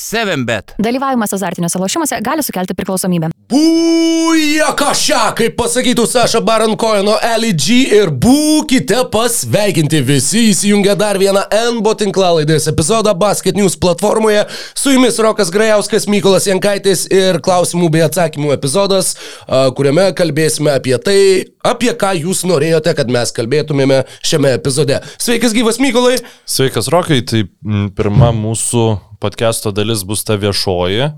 7bet. Dalyvavimas azartiniuose lošimuose gali sukelti priklausomybę. Būja kažką, kaip pasakytų Saša Barankoino LG ir būkite pasveikinti visi įsijungę dar vieną NBO tinklalaidės epizodą Basket News platformoje. Su jumis Rokas Grajauskas, Mykolas Jankaitis ir klausimų bei atsakymų epizodas, kuriame kalbėsime apie tai, apie ką jūs norėjote, kad mes kalbėtumėme šiame epizode. Sveikas gyvas Mykolai. Sveikas Rokai, tai pirma mūsų podcast'o dalis bus ta viešoji,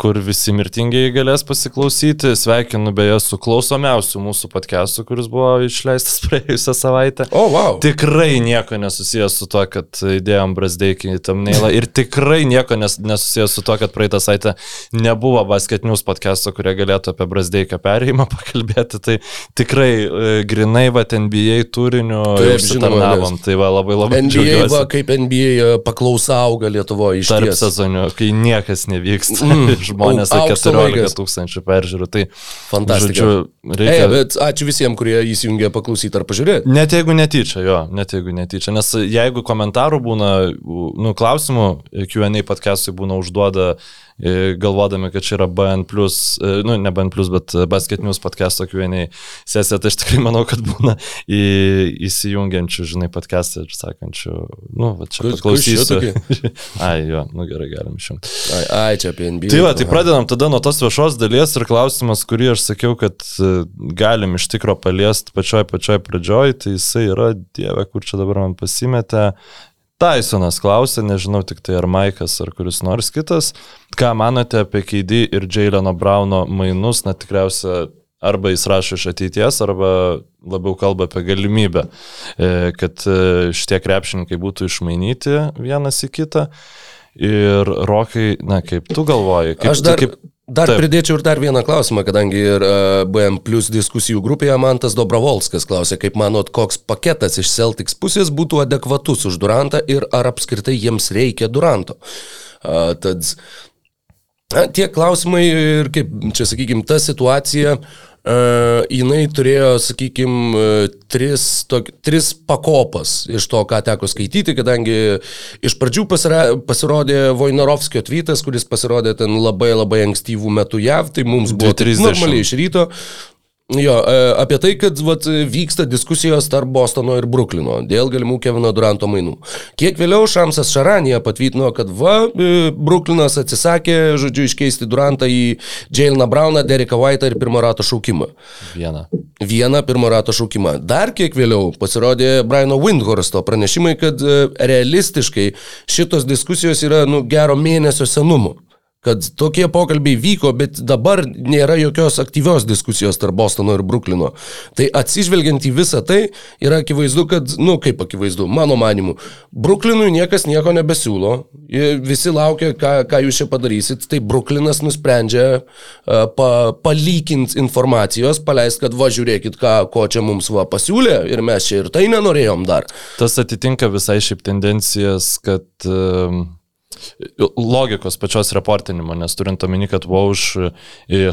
kur visi mirtingieji galės pasiklausyti. Sveikinu beje su klausomiausiu mūsų podcast'u, kuris buvo išleistas praėjusią savaitę. O, oh, wow. Tikrai nieko nesusijęs su to, kad įdėjom Brasdeikį į tamneilą ir tikrai nieko nes, nesusijęs su to, kad praeitą savaitę nebuvo Basket News podcast'o, kurie galėtų apie Brasdeiką perėjimą pakalbėti. Tai tikrai e, grinai va NBA turiniu žinoma, Tai va labai labai NBA, džiaugiuosi. va, kaip NBA paklausa auga Lietuvoje iš Tarp ties. sezonių, kai niekas nevyksta, Mm. Mm. žmonės Au- apie aukso 14 laikas. tūkstančių peržiūrų. Tai, Fantastika. žodžiu, Reikia... Ei, bet ačiū visiems, kurie įsijungė paklausyti ar pažiūrėti. Net jeigu netyčia, jo, net jeigu netyčia. Nes jeigu komentarų būna, nu, klausimų, QA podcast'ui būna užduoda, e, galvodami, kad čia yra BN, e, nu, ne BN, bet Basket News podcast'o QA sesija, tai aš tikrai manau, kad būna į, įsijungiančių, žinai, podcast'ą ir sakančių, nu, va čia paklausysiu. Ai, jo, nu gerai, galim išjungti. Ai, ai, čia apie NBA. Tai va, tai pradedam tada nuo tos viešos dalies ir klausimas, kurį aš sakiau, kad e, galim iš tikro paliesti pačioj pačioj pradžioj, tai jisai yra, dieve, kur čia dabar man pasimetė. Tysonas klausė, nežinau tik tai ar Maikas ar kuris nors kitas, ką manote apie Keidį ir Jaileno Brauno mainus, na tikriausia, arba jis rašo iš ateities, arba labiau kalba apie galimybę, e, kad e, šitie krepšininkai būtų išmainyti vienas į kitą. Ir Rokai, na kaip tu galvoji, kaip, Aš dar, kaip, dar taip. pridėčiau ir dar vieną klausimą, kadangi ir uh, BM plus diskusijų grupėje Mantas Dobrovolskas klausė, kaip manot, koks paketas iš Celtics pusės būtų adekvatus už Durantą ir ar apskritai jiems reikia Duranto. Uh, tad na, tie klausimai ir kaip čia, sakykime, ta situacija, uh, jinai turėjo, sakykime, tris, tok, tris pakopas iš to, ką teko skaityti, kadangi iš pradžių pasira, pasirodė Vojnarovskio tvytas, kuris pasirodė ten labai labai ankstyvų metų JAV, tai mums buvo taip 2:30. normaliai iš ryto. Jo, e, apie tai, kad vat, vyksta diskusijos tarp Bostono ir Bruklino dėl galimų Kevino Duranto mainų. Kiek vėliau Šamsas Šaranija patvirtino, kad va, e, Bruklinas atsisakė, žodžiu, iškeisti Durantą į Jaileną Brauną, Dereką White'ą ir pirmo rato šaukimą. vieną. Vieną pirmo rato šaukimą. Dar kiek vėliau pasirodė Briano Windhorsto pranešimai, kad e, realistiškai šitos diskusijos yra nu, gero mėnesio senumo. Kad tokie pokalbiai vyko, bet dabar nėra jokios aktyvios diskusijos tarp Bostono ir Bruklino. Tai atsižvelgiant į visą tai, yra akivaizdu, kad, nu kaip akivaizdu, mano manimu, Bruklinui niekas nieko nebesiūlo. Visi laukia, ką, ką jūs čia padarysit. Tai Bruklinas nusprendžia uh, pa, palykinti informacijos, paleist, kad va žiūrėkit, ką, ko čia mums va pasiūlė ir mes čia ir tai nenorėjom dar. Tas atitinka visai šiaip tendencijas, kad um, logikos pačios reportinimo, nes turint omeny, kad buvo už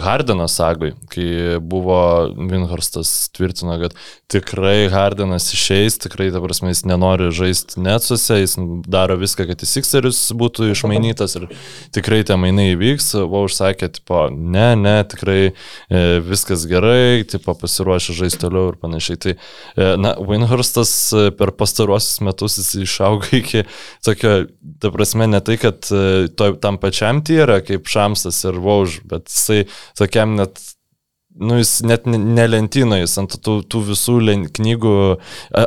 Hardeno sagui, kai buvo Winhorstas tvirtino, kad tikrai Hardenas išeis, tikrai, ta prasme, jis nenori žaisti netsuose, jis daro viską, kad į Sixerius būtų išmainytas ir tikrai tie mainai įvyks, buvo užsakė, tipo, ne, ne, tikrai e, viskas gerai, tipo, pasiruošę žaisti toliau ir panašiai. Tai, e, na, Winhorstas e, per pastaruosius metus jis išaugo iki tokio, ta prasme, ne tai, kad e, to, tam pačiam tyra kaip Šamsas ir Vauž, bet jisai tokiam net nu, jis net ne- ne lentynoje, jis ant tų, tų visų len, knygų,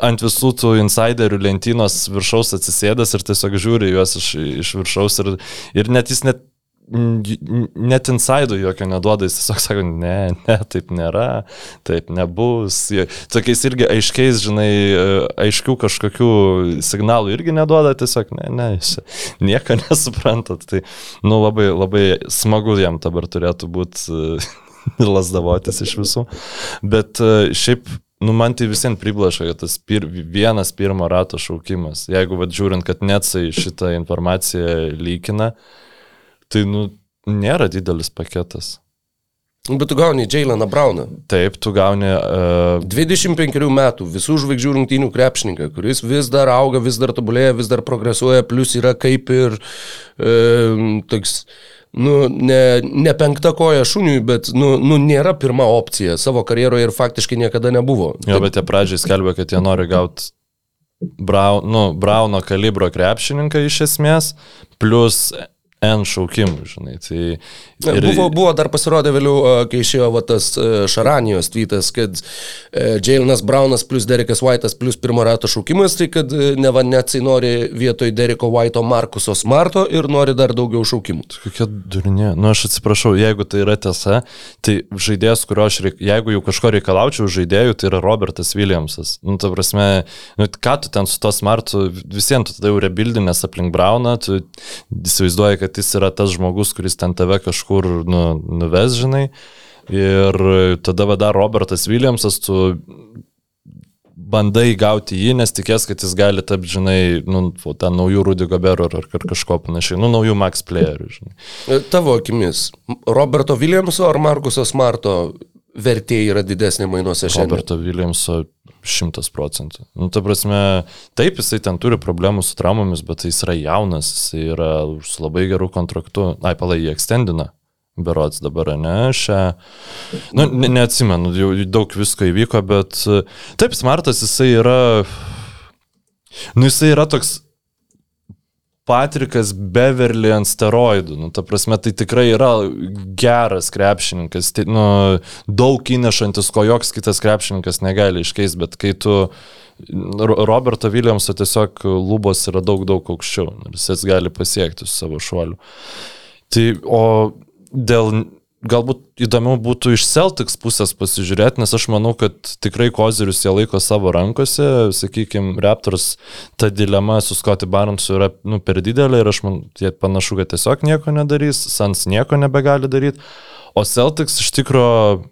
ant visų tų insiderių lentynos viršaus atsisėdęs ir tiesiog žiūri juos iš, iš viršaus ir, ir net jis net net insidų jokio neduoda, jis tiesiog sako, ne, ne, taip nėra, taip nebus. Tokiais irgi aiškiais, žinai, e, aiškių kažkokių signalų irgi neduoda, tiesiog, ne, ne, jūs nieko nesuprantat. Tai, nu, labai, labai smagu jam dabar turėtų būti lasdavotis iš visų. Bet e, šiaip Nu, man tai visiems priblašo, kad tas pir, vienas pirmo rato šaukimas. Jeigu, vad, žiūrint, kad Netsai šitą informaciją lygina, tai, nu, nėra didelis paketas. Bet tu gauni Jaileną Brauną. Taip, tu gauni... Uh, 25 metų visų žvaigždžių rungtynių krepšininką, kuris vis dar auga, vis dar tobulėja, vis dar progresuoja, plus yra kaip ir e, toks, nu, ne, ne penkta koja šuniui, bet, nu, nu, nėra pirma opcija savo karjeroje ir faktiškai niekada nebuvo. jo, bet jie pradžiai skelbė, kad jie nori gauti Brau, nu, Brauno kalibro krepšininką iš esmės, plus N šaukimų, žinai. Tai Ir... Buvo, buvo dar pasirodę vėliau, kai išėjo va, tas Šaranijos tweetas, kad e, Jailenas Braunas plus Derekas White'as plus pirmo rato šaukimas, tai kad e, neva neatsai nori vietoj Dereko White'o Markuso Smarto ir nori dar daugiau šaukimų. kokia durinė. Nu, aš atsiprašau, jeigu tai yra tiesa, tai žaidėjas, kurio aš, reik... jeigu jau kažko reikalaučiau žaidėjų, tai yra Robertas Williamsas. Nu, ta prasme, nu, ką tu ten su to smartu, visiems tu tada jau rebildinės aplink Brauną, tu įsivaizduoji, kad jis yra tas žmogus, kuris ten tave kažkur nu, nuves, žinai. Ir tada vada Robertas Williamsas, tu bandai gauti jį, nes tikės, kad jis gali tapti, žinai, nu, ten naujų Rudy Gobero ar, ar kažko panašiai, nu, naujų Max playerių, žinai. E, Tavo akimis, Roberto Williamso ar Markuso Smarto vertė yra didesnė mainuose šiandien? Roberto Williamso šimtas procentų. Nu, ta prasme, taip, jisai ten turi problemų su traumomis, bet jis yra jaunas, jisai yra su labai geru kontraktu. Ai, palai, jį ekstendina. Berots dabar, ne, šią. Nu, ne, neatsimenu, jau daug visko įvyko, bet taip, smartas jisai yra. Nu, jisai yra toks Patrikas Beverly ant steroidų. Nu, ta prasme, tai tikrai yra geras krepšininkas, tai, nu, daug įnešantis, ko joks kitas krepšininkas negali iškeisti, bet kai tu Ro- Roberto Williamso tiesiog lubos yra daug, daug aukščiau ir jis gali pasiekti su savo šuoliu. Tai, o dėl galbūt įdomiau būtų iš Celtics pusės pasižiūrėti, nes aš manau, kad tikrai kozirius jie laiko savo rankose, sakykime, Raptors ta dilema su Scotty Barnesu yra nu, per didelė ir aš manau, jie panašu, kad tiesiog nieko nedarys, Sans nieko nebegali daryti, o Celtics iš tikrųjų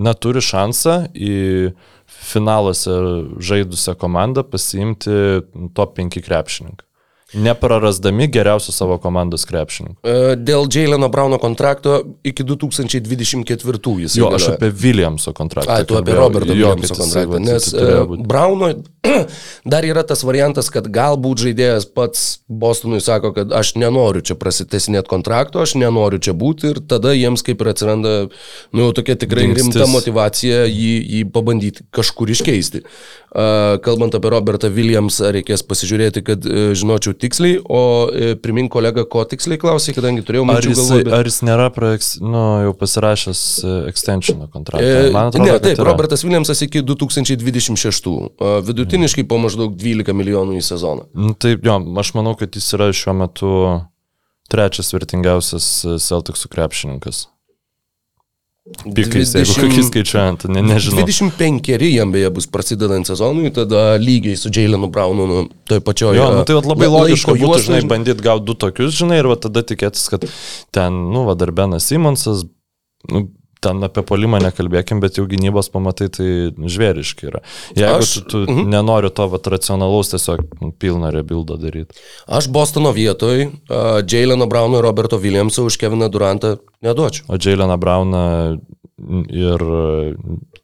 neturi šansą į finaluose žaidusią komandą pasiimti top 5 krepšininką. Neprarasdami geriausių savo komandos krepšininkų. E, Dėl Jaileno Brauno kontrakto iki 2024 jis Jo, aš apie Williamso kontraktą. A, tu apie. Roberto Williamso kontraktą. Nes e. Brauno dar yra tas variantas, kad galbūt žaidėjas pats Bostonui sako, kad aš nenoriu čia prasitesinėti kontrakto, aš nenoriu čia būti ir tada jiems kaip ir atsiranda, nu, jau tokia tikrai Dingstis. rimta motivacija jį, jį pabandyti kažkur iškeisti. E, Kalbant apie Robertą Williamsą, reikės pasižiūrėti, kad žinočiau tiksliai, o e, primink kolega, ko tiksliai klausai, kadangi turėjau minčių galvoje. bet- ar jis nėra praeks, nu, jau pasirašęs e, extensiono kontraktą? E, Man atrodo, ne, taip, yra. Robertas Williamsas iki 2026. A, Vidutiniškai po maždaug 12 milijonų į sezoną. Nu, Taip, jo, aš manau, kad jis yra šiuo metu trečias vertingiausias Celticsų krepšininkas. Pikais, jeigu 20 kokį skaičiuojant, ne, nežinau. 25 jam beje bus prasidedant sezonui, tada lygiai su Jailenu Braunu, nu, toj pačioje. Jo, nu, tai vat labai la- logiška būtų, juostoj. žinai, bandyti gauti du tokius, žinai, ir va tada tikėtis, kad ten, nu, va, dar Benas Simonsas, nu, ten apie polimą nekalbėkim, bet jau gynybos pamatai tai žvėriški yra. Jeigu Aš- tu, tu mhm. nenori to va, racionalaus tiesiog pilną rebuildą daryti. Aš Bostono vietoj uh, Jaileno Brauno ir Roberto Williamso už Keviną Durantą neduočiau. O Jaileną Brauną ir,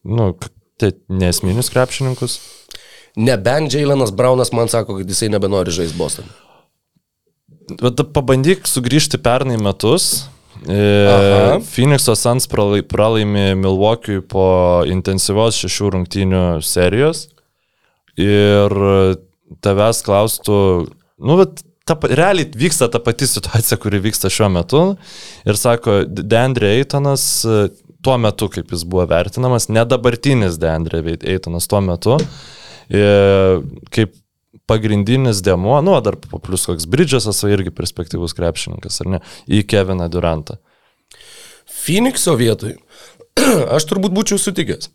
nu, tai nesminius krepšininkus. Nebent Jailenas Braunas man sako, kad jisai nebenori žaisti Bostoną. Bet pabandyk sugrįžti pernai metus. Aha. E, Phoenix'o Suns pralai- pralaimi Milwaukee'ui po intensyvios šešių rungtynių serijos. Ir tavęs klaustų, nu, bet ta, realiai vyksta ta pati situacija, kuri vyksta šiuo metu. Ir sako, Deandre Eitonas e, tuo metu, kaip jis buvo vertinamas, ne dabartinis Deandre Eitonas tuo metu, e, kaip pagrindinis demo, nu, dar plus koks Bridgesas, o irgi perspektyvus krepšininkas, ar ne, į Keviną Durantą. Phoenixo vietoj aš turbūt būčiau sutikęs.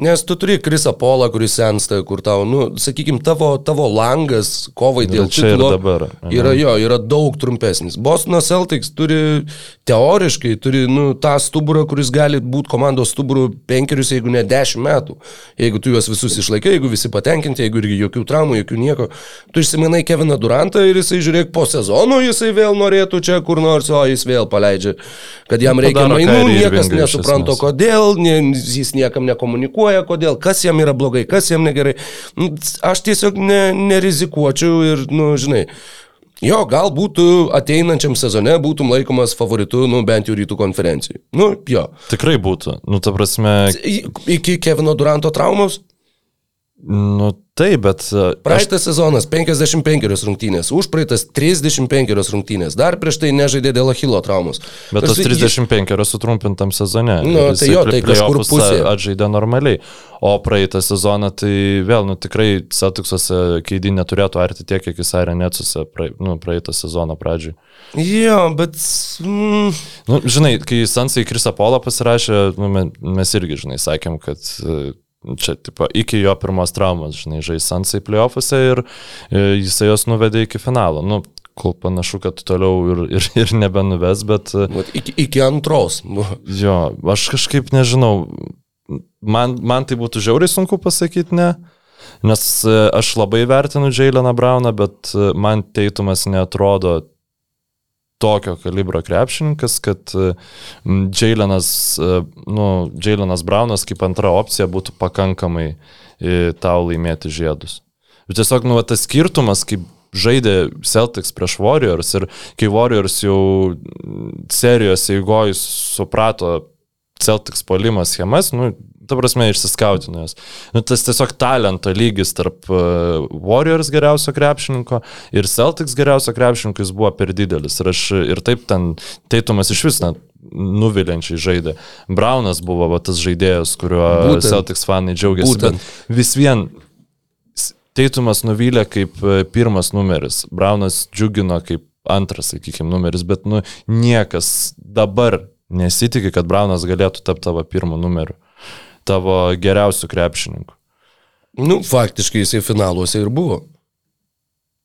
Nes tu turi Krisą Polą, kuris sensta, kur tau, nu, sakykime, tavo, tavo langas kovai dėl titulo dabar, yra jo, yra daug trumpesnis. Bostono Celtics turi teoriškai, turi, nu, tą stuburą, kuris gali būti komandos stuburų penkerius, jeigu ne dešimt metų. Jeigu tu juos visus išlaikai, jeigu visi patenkinti, jeigu irgi jokių traumų, jokių nieko. Tu išsiminai Keviną Durantą ir jisai žiūrėk po sezono, jisai vėl norėtų čia kur nors, o jis vėl paleidžia, kad jam reikia Padaro mainų, niekas esmės. kodėl, jis niekam nekomunikuoja, kodėl, kas jam yra blogai, kas jam negerai. Nu, Aš tiesiog ne, nerizikuočiau ir, nu, žinai. Jo, galbūt ateinančiam sezone būtum laikomas favoritu, nu, bent jau rytų konferencijai. Nu, jo. Tikrai būtų. Nu, ta prasme, Iki Kevino Duranto traumos nu taip, bet... e, Aš, Praeitas sezonas 55 rungtynės, užpraeitas 35 rungtynės, dar prieš tai nežaidė dėl Achilo traumos. bet tas Nors jis- 35 yra sutrumpintam sezone. Nu, tai jo, tai kažkur playoffus pusėje. Atžaidė normaliai. O praeitą sezoną tai vėl, nu tikrai Satuksuose keidį neturėtų arti tiek, kiek jis arė Netsuose prae, nu, praeitą sezoną pradžiui. Jo, bet... Mm, Nu, žinai, kai Sansai Krisa Polą pasirašė, nu, me- mes irgi, žinai, sakėm, kad e, čia, tipo, iki jo pirmos traumos, žinai, žais Sansai playoffuose ir e, jisai jos nuvedė iki finalo. Nu, kol panašu, kad toliau ir, ir, ir nebenuves, bet e, vat iki, iki antros. Nu, jo, aš kažkaip nežinau, man, man tai būtų žiauriai sunku pasakyti ne. Nes e, aš labai vertinu Jaileną Brauną, bet man Teitumas netrodo tokio kalibro krepšininkas, kad e, Jailenas, e, nu, Jailenas Braunas kaip antra opcija būtų pakankamai e, tau laimėti žiedus. Bet tiesiog, nu, va, tas skirtumas, kaip žaidė Celtics prieš Warriors ir kai Warriors jau serijos eigoje suprato Celtics polimo schemas, nu, ta prasme, išsiskautino jas. Nu, tas tiesiog talento lygis tarp uh, Warriors geriausio krepšininko ir Celtics geriausio krepšininko jis buvo per didelis. Ir, aš, ir taip ten Teitumas iš vis net nuvilinčiai žaidė. Braunas buvo va, tas žaidėjas, kuriuo Būtent. Celtics fanai džiaugiasi. Būtent. Bet vis vien Teitumas nuvylė kaip e, pirmas numeris, Braunas džiugino kaip antras, sakykime, numeris, bet nu, niekas dabar nesitikė, kad Braunas galėtų tapti tavo pirmu numeriu, tavo geriausių krepšininkų. nu, faktiškai jisai finaluose ir buvo.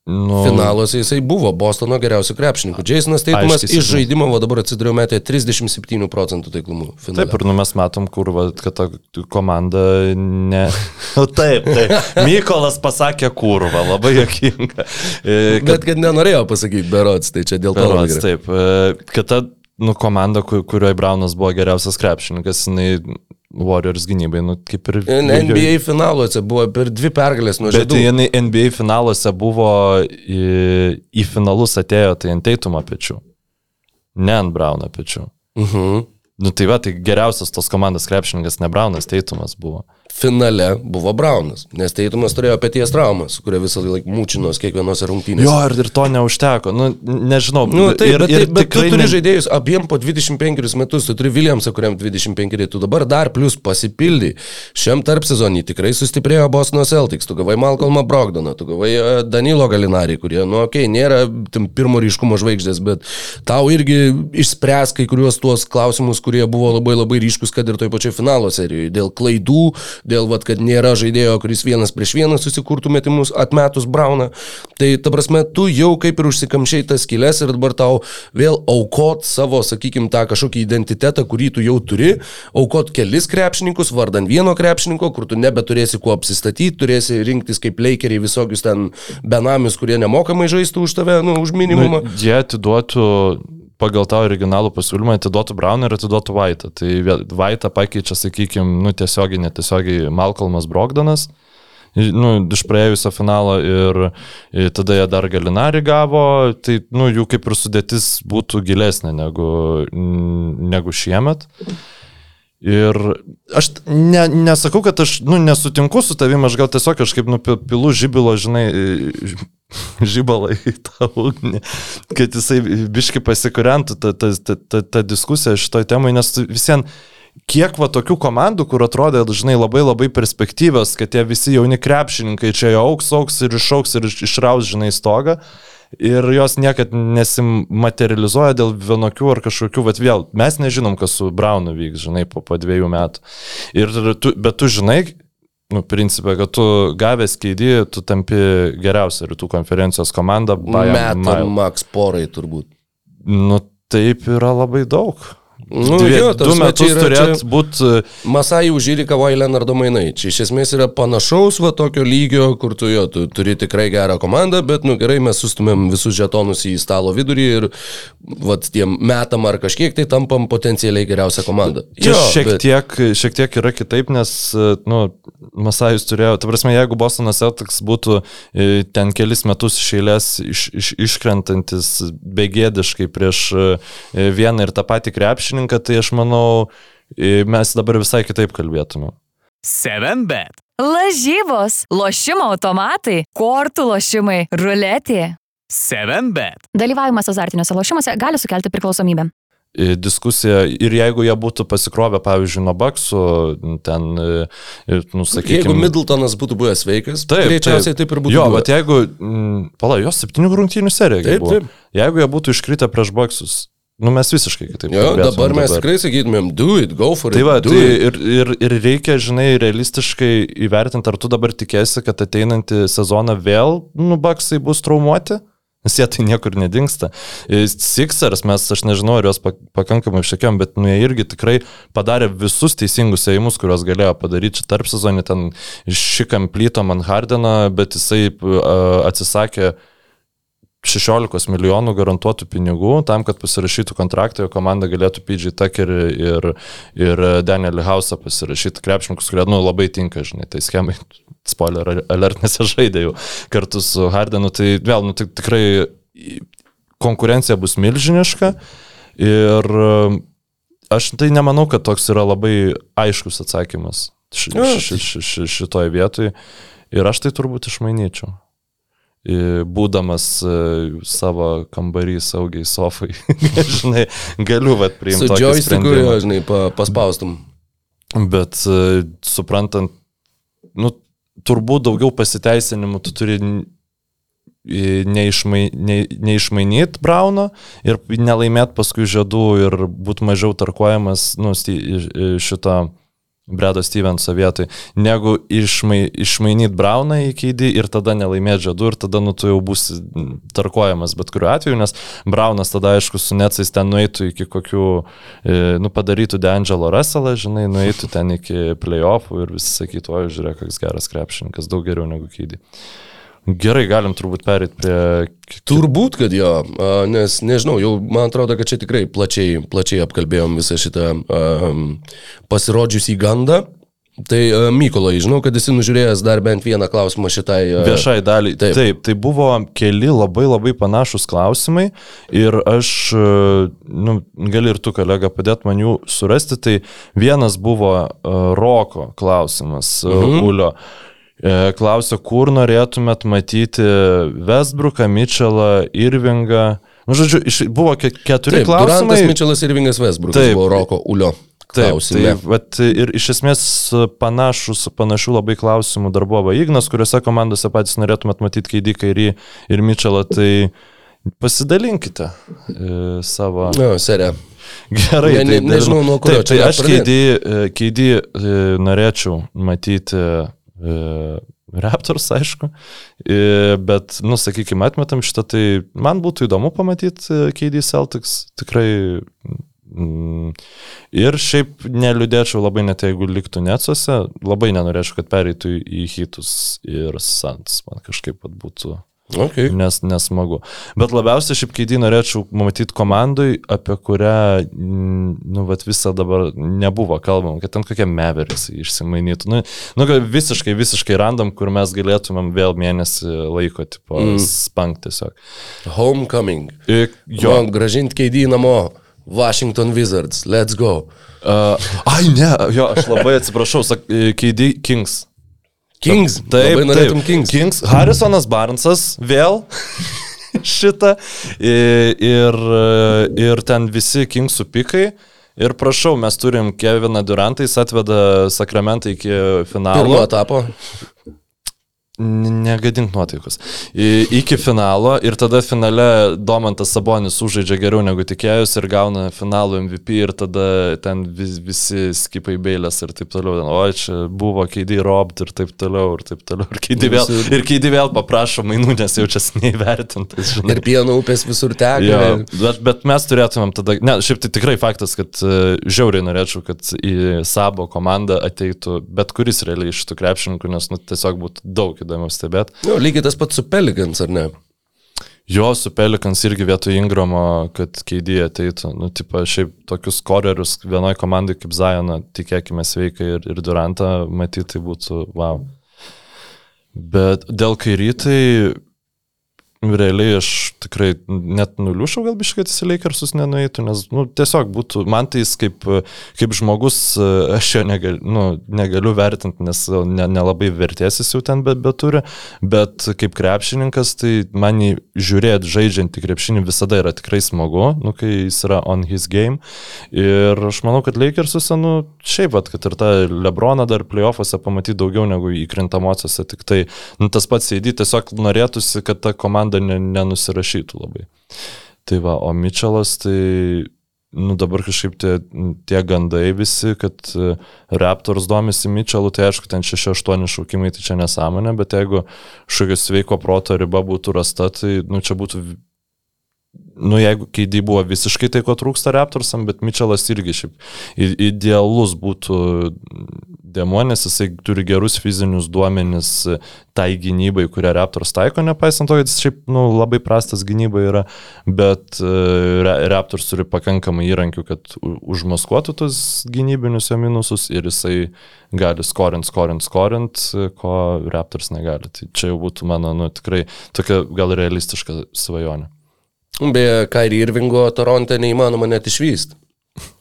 Nu, Finaluose jisai buvo Bostono geriausių krepšininkų. Jasonas Teitumas iš žaidimo, va dabar atsidariau metė 37 procentų taiklumu. Finale. Taip, ir nu, mes matom, kur, va, kad ta komanda ne. Nu, taip, taip. Mykolas pasakė kurva, labai jokinga. E, kad- Bet kad nenorėjo pasakyti berots, tai čia dėl to. Gerai. taip. e, Kad ta nu, komanda, ku- kurioje Braunas buvo geriausias krepšininkas, jinai Warriors gynybai, nu, kaip ir... NBA finaluose buvo per dvi pergalės nuo Bet žaidimų. jinai NBA finaluose buvo į, į finalus atėjo tai ant Teitumo pečių. Ne ant Brauno pečių. Mhm. Nu tai va, tai geriausias tos komandos krepšininkas ne Braunas, Teitumas buvo. Finale buvo Braunas, nes Teitumas turėjo pėties traumą, su kuria visą laiką mūčinos kiekvienose rungtynėse. Jo, ir, ir to neužteko. Nu, nežinau. Nu, taip, ir, bet, ir ir, bet tu turi ne- žaidėjus abiem po 25 metus, tu turi Williamsą, kuriam 25, tu dabar dar plus pasipildai. Šiam tarp sezonį tikrai sustiprėjo Bostono Celtics, tu gavai Malcolmą Brogdoną, tu gavai e, Danilo Galinarį, kurie, nu, okei, okay, nėra tam pirmo ryškumo žvaigždės, bet tau irgi išspręs kai kuriuos tuos klausimus, kurie buvo labai labai ryškus, kad ir toj pačioj finalo serijoje. Dėl klaidų, dėl, vat, kad nėra žaidėjo, kuris vienas prieš vieną susikurtų metimus atmetus Brauną. Tai, ta prasme, tu jau kaip ir užsikamšiai tas kilės ir dabar tau vėl aukot savo, sakykime, tą kažkokį identitetą, kurį tu jau turi, aukot kelis krepšininkus vardan vieno krepšininko, kur tu nebeturėsi kuo apsistatyti, turėsi rinktis kaip leikeriai visokius ten benamius, kurie nemokamai žaistų už tave, nu, už minimumą. Nu, jie atiduotų pagal tą originalų pasiūlymą atiduotų Brauną ir atiduotų Vaitą. Tai Vaitą pakeičia, sakykime, nu, tiesiogiai, netiesiogiai Malcolmas Brogdanas. Nu, iš praėjusio finalo ir, ir tada jie dar galinarį gavo, tai nu, jų kaip ir sudėtis būtų gilesnė negu, negu šiemet. Ir aš ne, nesakau, kad aš nu, nesutinku su tavim, aš gal tiesiog kažkaip nupilu žibilo, žinai, žibalą į tą ugnį, kad jisai biški pasikurentų tą, tą, tą, tą, diskusiją šitoj temai, nes visien kiek va tokių komandų, kur atrodė, žinai, labai labai perspektyvios, kad tie visi jauni krepšininkai čia jau auks, auks ir išauks ir iš- išraus, žinai, stogą. ir jos niekad nesimaterializuoja dėl vienokių ar kažkokių, bet vėl mes nežinom, kas su Braunu vyks, žinai, po, po dviejų metų. Ir tu, bet tu žinai, nu, principė, kad tu gavęs keidį, tu tampi geriausia rytų konferencijos komanda. Metam Max porai turbūt. Nu, taip yra labai daug. Nu, Dvie, jo, du metus turėtų būti Masai užžyri Kavai Leonardo mainai. Čia iš esmės yra panašaus va tokio lygio, kur tu jo, tu turi tikrai gerą komandą, bet nu gerai, mes sustumėm visus žetonus į stalo vidurį ir va tiem metam ar kažkiek tai tampam potencialiai geriausią komandą. Čia Jo, šiek, bet- tiek, šiek tiek yra kitaip, nes, nu, Masajus turėjo, ta prasme, jeigu Bostonas Celtics būtų e, ten kelis metus iš eilės iš, iš, iškrentantis begėdiškai prieš e, vieną ir tą patį krepšininką, tai aš manau, mes dabar visai kitaip kalbėtume. 7bet. Lažybos, lošimo automatai, kortų lošimai, ruletė. 7bet. Dalyvavimas azartiniuose lošimuose gali sukelti priklausomybę. į diskusiją ir jeigu jie būtų pasikrovę, pavyzdžiui, nuo baksų, ten, e, e, nu, sakykime, Jeigu Middletonas būtų buvęs sveikas, Taip, greičiausiai taip, ir būtų. Jo, buvę. bet jeigu, pala, jos septynių rungtynių serija. Taip, taip. Jeigu jie būtų iškritę prieš baksus, nu mes visiškai kitaip. Jo, dabar mes tikrai sakytumėm, do it, go for it. Tai va, tai ir, ir, ir reikia, žinai, realistiškai įvertinti, ar tu dabar tikėsi, kad ateinantį sezoną vėl, nu, baksai bus traumuoti. Nes jie tai niekur nedingsta. E, Sixers, mes, aš nežinau, ar juos pak- pakankamai iššakėm, bet nu, jie irgi tikrai padarė visus teisingus ėjimus, kuriuos galėjo padaryti čia tarp sezonį, ten šikam plyto man Hardeną, bet jisai uh, atsisakė 16 milijonų garantuotų pinigų tam, kad pasirašytų kontraktą, jo komanda galėtų PG Tuckerį ir, ir Danielį Hausą pasirašyti krepšininkus, kurie nu, labai tinka, žinai, tai schemai, spoiler alert, nes jie žaidė jau kartu su Hardenu, tai vėl, nu, tai tikrai konkurencija bus milžiniška ir e, aš tai nemanau, kad toks yra labai aiškus atsakymas ši, ši, ši, ši, šitoje vietoje ir aš tai turbūt išmainyčiau būdamas e, savo kambarį saugiai sofai, žinai, galiu vat priimti Su joysticku, žinai, pa, paspaustum. Bet e, suprantant, nu, turbūt daugiau pasiteisinimų tu turi neišmai, ne, neišmainyti Brauno ir nelaimėti paskui žiedų ir būti mažiau tarkuojamas nu, šito Bredo Stevenso vietoj, negu išmai, išmainyti Brauną į keidį ir tada nelaimėti žiedų ir tada nu, tu jau būsi tarkuojamas bet kuriuo atveju, nes Braunas tada aišku su Necais ten nueitų iki kokių, e, nu padarytų D'Angelo Russellą, žinai, nueitų ten iki playoffų ir visi sakytų, oi, žiūrėk, koks geras krepšininkas, daug geriau negu keidį. Gerai, galim turbūt perėti prie... Turbūt, kad jo, nes nežinau, jau man atrodo, kad čia tikrai plačiai, plačiai apkalbėjom visą šitą um, pasirodžiusį gandą. Tai uh, Mykolai, žinau, kad esi nužiūrėjęs dar bent vieną klausimą šitai. a, Viešai daliai. Taip. Taip. tai buvo keli labai labai panašus klausimai ir aš, e, nu, gali ir tu, kolega, padėt man jų surasti. Tai vienas buvo uh, Roko klausimas, mhm. Ulio. E, Klausė, kur norėtumėt matyti Westbrooką, Mitchellą, Irvingą. Nu, žodžiu, iš, buvo ke keturi Taip, klausimai. Durantas Mičelas ir Vingas Vesbrukas Taip. buvo Roko Ulio. Taip, Klausime. tai, vat, ir iš esmės panašus, panašių labai klausimų dar buvo Ignas, kuriuose komandose patys norėtumėt matyti Keidį Kairį ir Mitchellą, tai pasidalinkite e, savo. Na, serija. Gerai, Ne- ne- tai, nežinau, nuo kurio taip, tai aš. Keidį, e, Keidį e, norėčiau matyti e, Raptors, aišku, e, bet, nu, sakykime, atmetam šitą, tai man būtų įdomu pamatyti e, Keidį Celtics, tikrai Mm, Ir šiaip neliūdėčiau labai net jeigu liktų Necuose, labai nenorėčiau, kad pereitų į Hitus ir Sans, man kažkaip būtų Okay. nes, nesmagu. Bet labiausiai šiaip keidį norėčiau matyti komandai, apie kurią, nu, vat visą dabar nebuvo kalbama, kad ten kokie meveriks išsimainytų. Nu, nu, visiškai, visiškai randam, kur mes galėtumėm vėl mėnesį laiko, tipo, mm. spank tiesiog. Homecoming. Ir, Jo, jo. gražinti keidį namo. Washington Wizards. Let's go. Uh, ai, ne, jo, aš labai atsiprašau, sak, keidį Kings. Kings. Taip, Labai norėtum taip. Kings. Kings. Harrisonas Barnsas vėl šitą. Ir, ir ten visi Kingsų pikai. Ir prašau, mes turim Keviną Durantą, jis atveda Sakramentą iki Pirmo finalo. etapo. Negadink nuotaikos. I, iki finalo ir tada finale Domantas Sabonis sužaidžia geriau negu tikėjus ir gauna finalo MVP ir tada ten vis, visi skipai beilės ir taip toliau. O čia buvo keidį robt ir taip toliau ir taip toliau. Ir keidį vėl, ir keidį vėl paprašo mainų, nes jaučiasi neįvertintas. žinai. Ir pieno upės visur teka. Bet, bet mes turėtumėm tada, ne, šiaip tai tikrai faktas, kad uh, žiauriai norėčiau, kad į sabo komandą ateitų bet kuris realiai iš tų krepšininkų, nes nu, tiesiog būtų daug įdomiau stebėti. Nu, lygiai tas pats su Pelikans, ar ne? Jo su Pelikans irgi vietoj Ingramo, kad keidį ateitų. Nu, tipo, šiaip tokius korerius vienoje komandai kaip Zajoną, tikėkime sveikai ir, ir Durantą matyti, tai būtų wow. Bet dėl kairytai, realiai aš tikrai net nuliušau gal biškai, Lakersus nenueitų, nes nu, tiesiog būtų, man tai jis kaip, kaip žmogus, aš jo negal, nu, negaliu vertinti, nes ne- nelabai ne vertės jis jau ten bet, bet turi, bet kaip krepšininkas, tai man jį žiūrėti žaidžiant į krepšinį visada yra tikrai smagu, nu, kai jis yra on his game. Ir aš manau, kad Lakersuose, nu, šiaip, vat, kad ir tą Lebroną dar playoffuose pamatyti daugiau negu įkrintamosiose, tik tai, nu, tas pats įdį, tiesiog norėtųsi, kad ta komanda ne, nenusirašytų labai. Tai va, o Mitčelas, tai, nu, dabar kažkaip tie, tie gandai visi, kad e, Raptors domisi Mitčelu, tai aišku, ten 6-8 šaukimai, tai čia nesąmonė, bet jeigu kažkokia sveiko proto riba būtų rasta, tai, nu, čia būtų nu, jeigu keidai buvo visiškai tai, ko trūksta Raptorsam, bet Mitčelas irgi šiaip idealus būtų demo, nes jisai turi gerus fizinius duomenis tai gynybai, kurią Raptors taiko, nepaisant to, kad jis šiaip nu, labai prastas gynybai yra, bet e, Ra- Raptors turi pakankamai įrankių, kad užmaskuotų tus gynybinius jo minusus ir jisai gali skorint, skorint, skorint, ko Raptors negali. Tai čia jau būtų mano, nu, tikrai tokia gal realistiška svajonė. Beje, Kairi Irvingo Toronte neįmanoma net išvysti.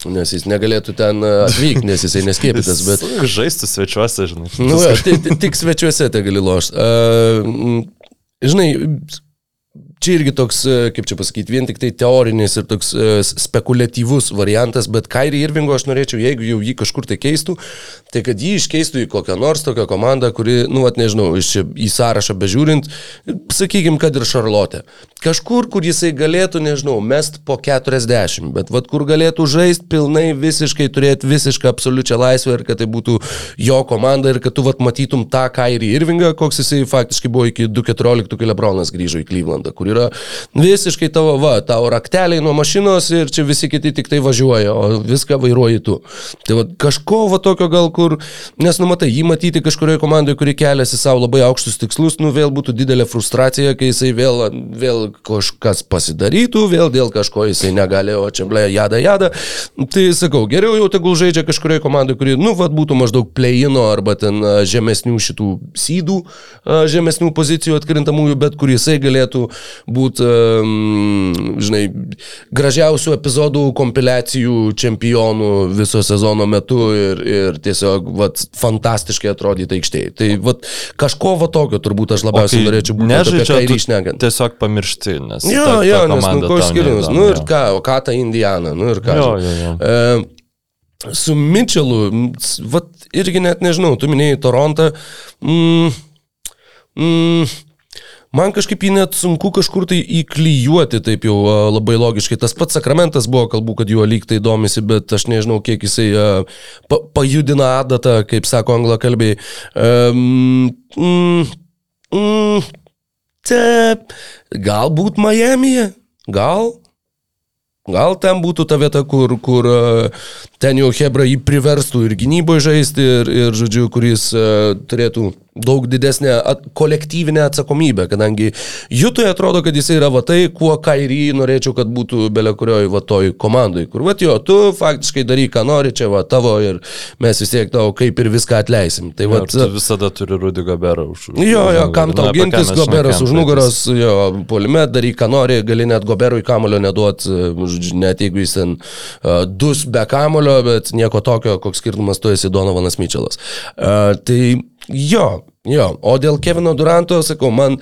Nes jis negalėtų ten e, atvykti, nes jisai neskėpytas, bet... Jis Žaisti svečiuose, žinai. Nu, ti- tik svečiuose te gali lošti. Uh, žinai, čia irgi toks, e, kaip čia pasakyti, vien tik tai teorinis ir toks e, spekuliatyvus variantas, bet Kairi Irvingo aš norėčiau, jeigu jau jį kažkur tai keistų, tai kad jį iškeistų į kokią nors tokią komandą, kuri, nu, at nežinau, iš į sąrašą bežiūrint, sakykime, kad ir Šarlotė. Kažkur, kur jisai galėtų, nežinau, mest po 40, bet vad kur galėtų žaisti pilnai, visiškai turėti visišką absoliučią laisvę ir kad tai būtų jo komanda ir kad tu vat matytum tą Kairį Irvingą, koks jisai faktiškai buvo iki 2.14, kai Lebronas grįžo į Klyvlandą, kur yra visiškai tavo, va, tavo rakteliai nuo mašinos ir čia visi kiti tik tai važiuoja, o viską vairuoji tu. Tai va, kažko va tokio gal kur, nes numatai, jį matyti kažkurioje komandoje, kuri keliasi savo labai aukštus tikslus, nu vėl būtų didelė frustracija, kai jisai vėl, vėl kažkas pasidarytų, vėl dėl kažko jisai negali, o čia ble, jada, jada. Tai sakau, geriau jau tegul žaidžia kažkurioje komandoje, kuri, nu, vad būtų maždaug pleino arba ten žemesnių šitų sydų, žemesnių pozicijų atkrintamųjų, bet kur jisai galėtų būti, žinai, gražiausių epizodų, kompiliacijų čempionų viso sezono metu ir, ir tiesiog, vat, fantastiškai atrodyti aikštėje. Tai, vat, kažko va tokio turbūt aš labiausiai norėčiau būti kairį tu išnekant. Tiesiog pamiršti, nes Jo, ta, jo, ta nes, nu, ko išskirimas, nu ir ką, o ką ta Indiana, nu ir ką. Jo, jo, jo. E, su Mitčelu, vat irgi net nežinau, tu minėjai Torontą. Mm, mm, Man kažkaip jį net sunku kažkur tai įklyjuoti, taip jau labai logiškai. Tas pats sakramentas buvo, kalbu, kad juo lyg tai domisi, bet aš nežinau, kiek jisai pa, pajudina adatą, kaip sako anglakalbiai. Um, mm, mm, Taip, galbūt Miami'e, gal. Gal ten būtų ta vieta, kur, kur ten jau Hebra jį priverstų ir gynyboje žaisti, ir, ir žodžiu, kuris turėtų daug didesnę at, kolektyvinę atsakomybę, kadangi Jutoje atrodo, kad jisai yra va tai, kuo Kairį norėčiau, kad būtų belė kurioj va toj komandai, kur va jo, tu faktiškai daryk, ką nori, čia va tavo ir mes vis tiek tau kaip ir viską atleisim. Tai va, tu visada turi Rudy Gaberą už. Jo, jo, kam tau gintis, Goberas už nugaros, jo, polime, daryk, ką nori, gali net Goberui kamulio neduot, e, net jeigu jis ten uh, dus be kamulio, bet nieko tokio, koks skirtumas tu esi Donovanas Mitčelas. Uh, tai jo, jo, o dėl Kevino Duranto, sakau, man...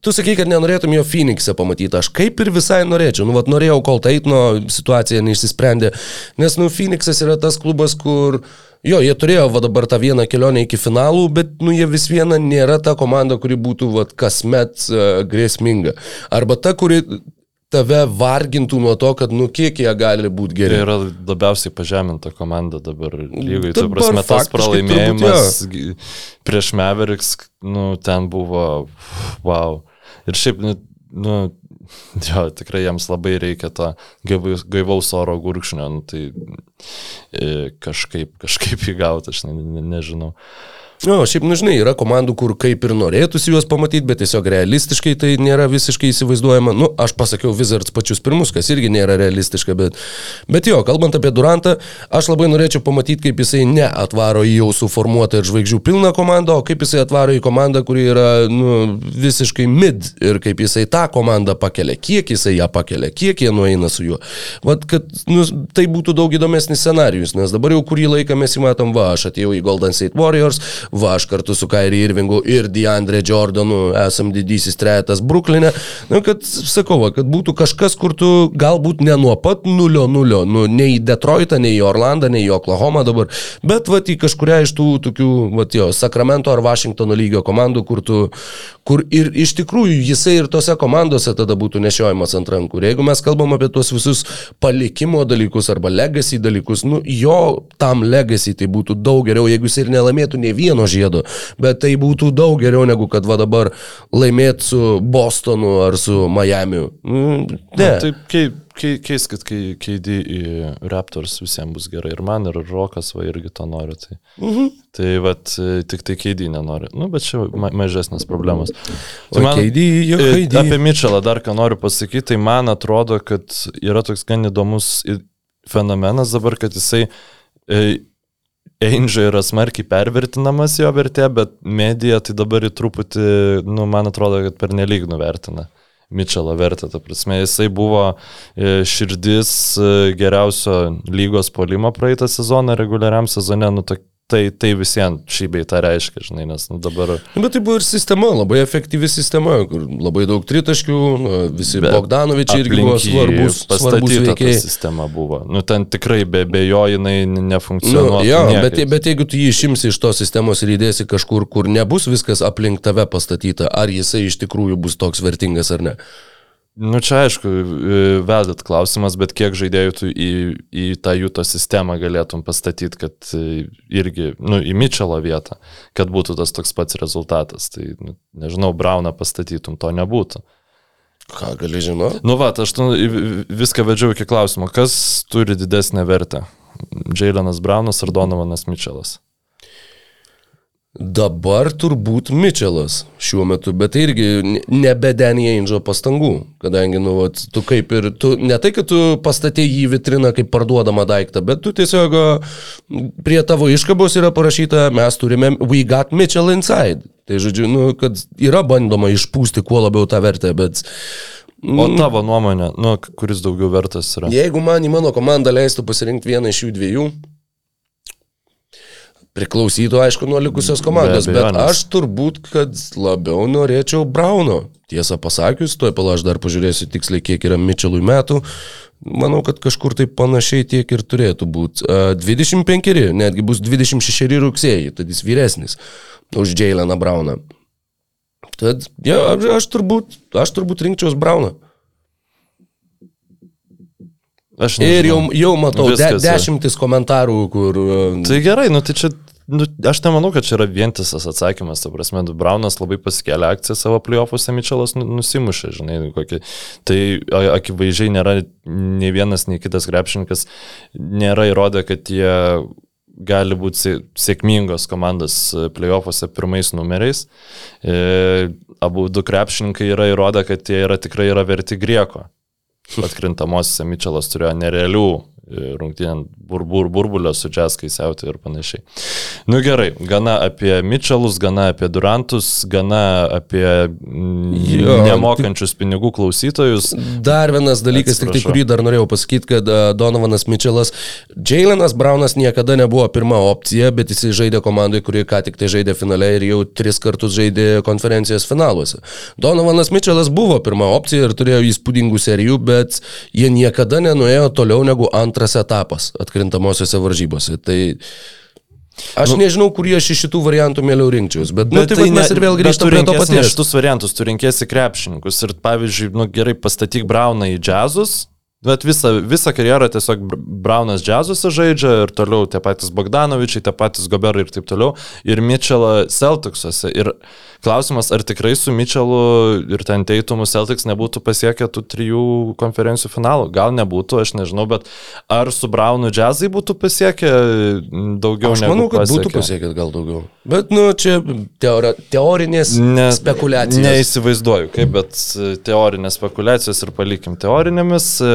Tu sakai, kad nenorėtum jo Phoenix'e pamatyti, aš kaip ir visai norėčiau, nu, vat norėjau, kol Taitno situacija neišsisprendė, nes, nu, Phoenix'as yra tas klubas, kur Jo, jie turėjo va dabar tą vieną kelionę iki finalų, bet nu, jie vis viena nėra ta komanda, kuri būtų va, kasmet uh, grėsminga. Arba ta, kuri tave vargintų nuo to, kad nu kiek jie gali būti Tai geri. yra labiausiai pažeminta komanda dabar lygai. Tai prasme, tas pralaimėjimas gi- prieš Meveriks, nu, ten buvo, wow. Ir šiaip, nu, nu, jo, tikrai jiems labai reikia to gaivaus oro gurkšnio, nu, tai e, kažkaip, kažkaip įgauti, aš ne, ne, nežinau. Na, šiaip, nu, žinai, yra komandų, kur kaip ir norėtųsi juos pamatyti, bet tiesiog realistiškai tai nėra visiškai įsivaizduojama. Nu, aš pasakiau Wizards pačius pirmus, kas irgi nėra realistiška, bet, bet jo, kalbant apie Durantą, aš labai norėčiau pamatyti, kaip jisai neatvaro į jau suformuotą ir žvaigždžių pilną komandą, o kaip jisai atvaro į komandą, kuri yra nu, visiškai mid ir kaip jisai tą komandą pakelia, kiek jisai ją pakelia, kiek jie nueina su juo. Vat, kad nu, tai būtų daug įdomesnis scenarius, nes dabar jau kurį laiką mes įmatom, va, aš atėjau į Golden State Warriors, va, aš kartu su Kairi Irvingu ir DeAndre Jordanu esam didysis trejetas Bruklinė. Nu, kad, sakau, va, kad būtų kažkas, kur tu galbūt ne nuo pat nulio nulio, nu, ne į Detroitą, ne į Orlandą, ne į Oklahomą dabar, bet va, į kažkuria iš tų tokių, va, jo, Sakramento ar Vašingtono lygio komandų, kur tu, kur ir iš tikrųjų jisai ir tose komandose tada būtų nešiojamas ant rankų. Ir jeigu mes kalbam apie tuos visus palikimo dalykus arba legacy dalykus, nu, jo tam legacy tai būtų daug geriau, jeigu jis ir nelaimėtų ne vieno žiedo, bet tai būtų daug geriau negu kad va dabar laimėti su Bostonu ar su Miamiu. Nu, ne. Taip, kei, kei, keiskit, kai KD į Raptors visiems bus gerai. Ir man, ir Rokas va irgi to nori. Tai, Mhm. tai vat, e, tik tai KD nenori. Nu, bet čia ma mažesnės problemos. O Tai man, KD, jo, KD. apie Mitchellą dar ką noriu pasakyti, tai man atrodo, kad yra toks gan įdomus fenomenas dabar, kad jisai e, Ainge yra smarkiai pervertinamas jo vertė, bet medija tai dabar į truputį, nu, man atrodo, kad per nelik nuvertina. Mitchellą vertę, ta prasme, jisai buvo e, širdis e, geriausio lygos polimo praeitą sezoną, reguliariam sezone, nu, to, tai, tai visiems šį bei tą reiškia, žinai, nes nu, dabar... Nu, Bet tai buvo ir sistema, labai efektyvi sistema, kur labai daug tritaškių, nu, visi Bet Bogdanovičiai irgi buvo svarbus, svarbus pastatyta ta veikėjai. sistema buvo. Nu, ten tikrai be, be jo jinai n- Nu, nefunkcionuoja. jo, bet, bet jeigu tu jį išimsi iš tos sistemos ir įdėsi kažkur, kur nebus viskas aplink tave pastatyta, ar jisai iš tikrųjų bus toks vertingas ar ne. Nu čia aišku, e, vedat klausimas, bet kiek žaidėjų tu į, į tą jūto sistemą galėtum pastatyti, kad e, irgi, nu, į Mitchelo vietą, kad būtų tas toks pats rezultatas. Tai, nu, nežinau, Brauną pastatytum, to nebūtų. Ką gali žinoti? Nu, va, aš tu, viską vedžiau iki klausimo, kas turi didesnę vertę? Jailenas Braunas ar Donovanas Mitchellas? Dabar turbūt Mitčelas šiuo metu, bet tai irgi ne- nebe Danny Ainge pastangų, kadangi, nu, vat, tu kaip ir, tu, ne tai, kad tu pastatė jį vitriną kaip parduodamą daiktą, bet tu tiesiog prie tavo iškabos yra parašyta, mes turime We got Mitchell inside. Tai žodžiu, nu, kad yra bandoma išpūsti kuo labiau tą vertę, bet O tavo nuomonė, nu, kuris daugiau vertas yra? Jeigu man į mano komandą leistų pasirinkti vieną iš jų dviejų, priklausytų aišku nuo likusios komandos, Be bet aš turbūt, kad labiau norėčiau Brauno. Tiesą pasakius, tuoj pala aš dar pažiūrėsiu tiksliai, kiek yra Mitchellui metų. Manau, kad kažkur tai panašiai tiek ir turėtų būti. 25, netgi bus 26 rugsėjai, tad jis vyresnis už Jaileną Brauną. Tad, ja, aš turbūt, aš turbūt rinkčiaus Brauną. Aš Ir jau, nežinau. jau matau de, Viskas yra. dešimtis komentarų, kur... Tai gerai, nu tai čia, nu, aš nemanau, kad čia yra vientisas atsakymas, ta prasme, Braunas labai pasikėlė akciją savo playoffuose, Mitchellas nu- nusimušė, žinai, kokį. Tai akivaizdžiai nėra nei vienas, nei kitas krepšininkas, nėra įrodę, kad jie gali būti sė- sėkmingos komandos e, playoffuose pirmais numeriais. E, abu du krepšininkai yra įrodę, kad jie yra tikrai yra verti grieko. Atkrintamosiose Mitchellas turėjo nerealių rungtynėm burbur, burbulio su džeskai siauti ir panašiai. Nu gerai, gana apie Mitchellus, gana apie Durantus, gana apie mm, Jo, nemokančius pinigų klausytojus. Dar vienas dalykas, tik tai Atsiprašau. kurį dar norėjau pasakyti, kad uh, Donovanas Mitchellas, Jailenas Braunas niekada nebuvo pirma opcija, bet jis žaidė komandai, kuri ką tik tai žaidė finale ir jau tris kartus žaidė konferencijos finaluose. Donovanas Mitchellas buvo pirma opcija ir turėjo įspūdingų serijų, bet jie niekada nenuėjo toliau negu antras etapas atkrintamosiose varžybose. Tai Aš nu, nežinau, kurį aš iš šitų variantų mieliau rinkčiaus, bet, bet nu, tai, tai mes ir vėl grįžtame prie to Ne paties. šitus variantus, tu rinkėsi krepšininkus ir, pavyzdžiui, nu, gerai pastatyk Brauną į džiazus, bet visą, visą karjerą tiesiog Br- Braunas džiazuose žaidžia ir toliau tie patys Bogdanovičiai, tie patys Goberai ir taip toliau, ir Mitchellą Celticsuose. Ir klausimas, ar tikrai su Mitchellu ir ten teitumu Celtics nebūtų pasiekę tų trijų konferencijų finalų? Gal nebūtų, aš nežinau, bet ar su Braunu džiazai būtų pasiekę daugiau Aš manau, kad būtų pasiekė? pasiekęs gal daugiau. Bet, nu, čia teori, teorinės Ne, spekulacijos. Neįsivaizduoju, kaip, bet e, teorinės spekulacijos ir palikim teorinėmis. E,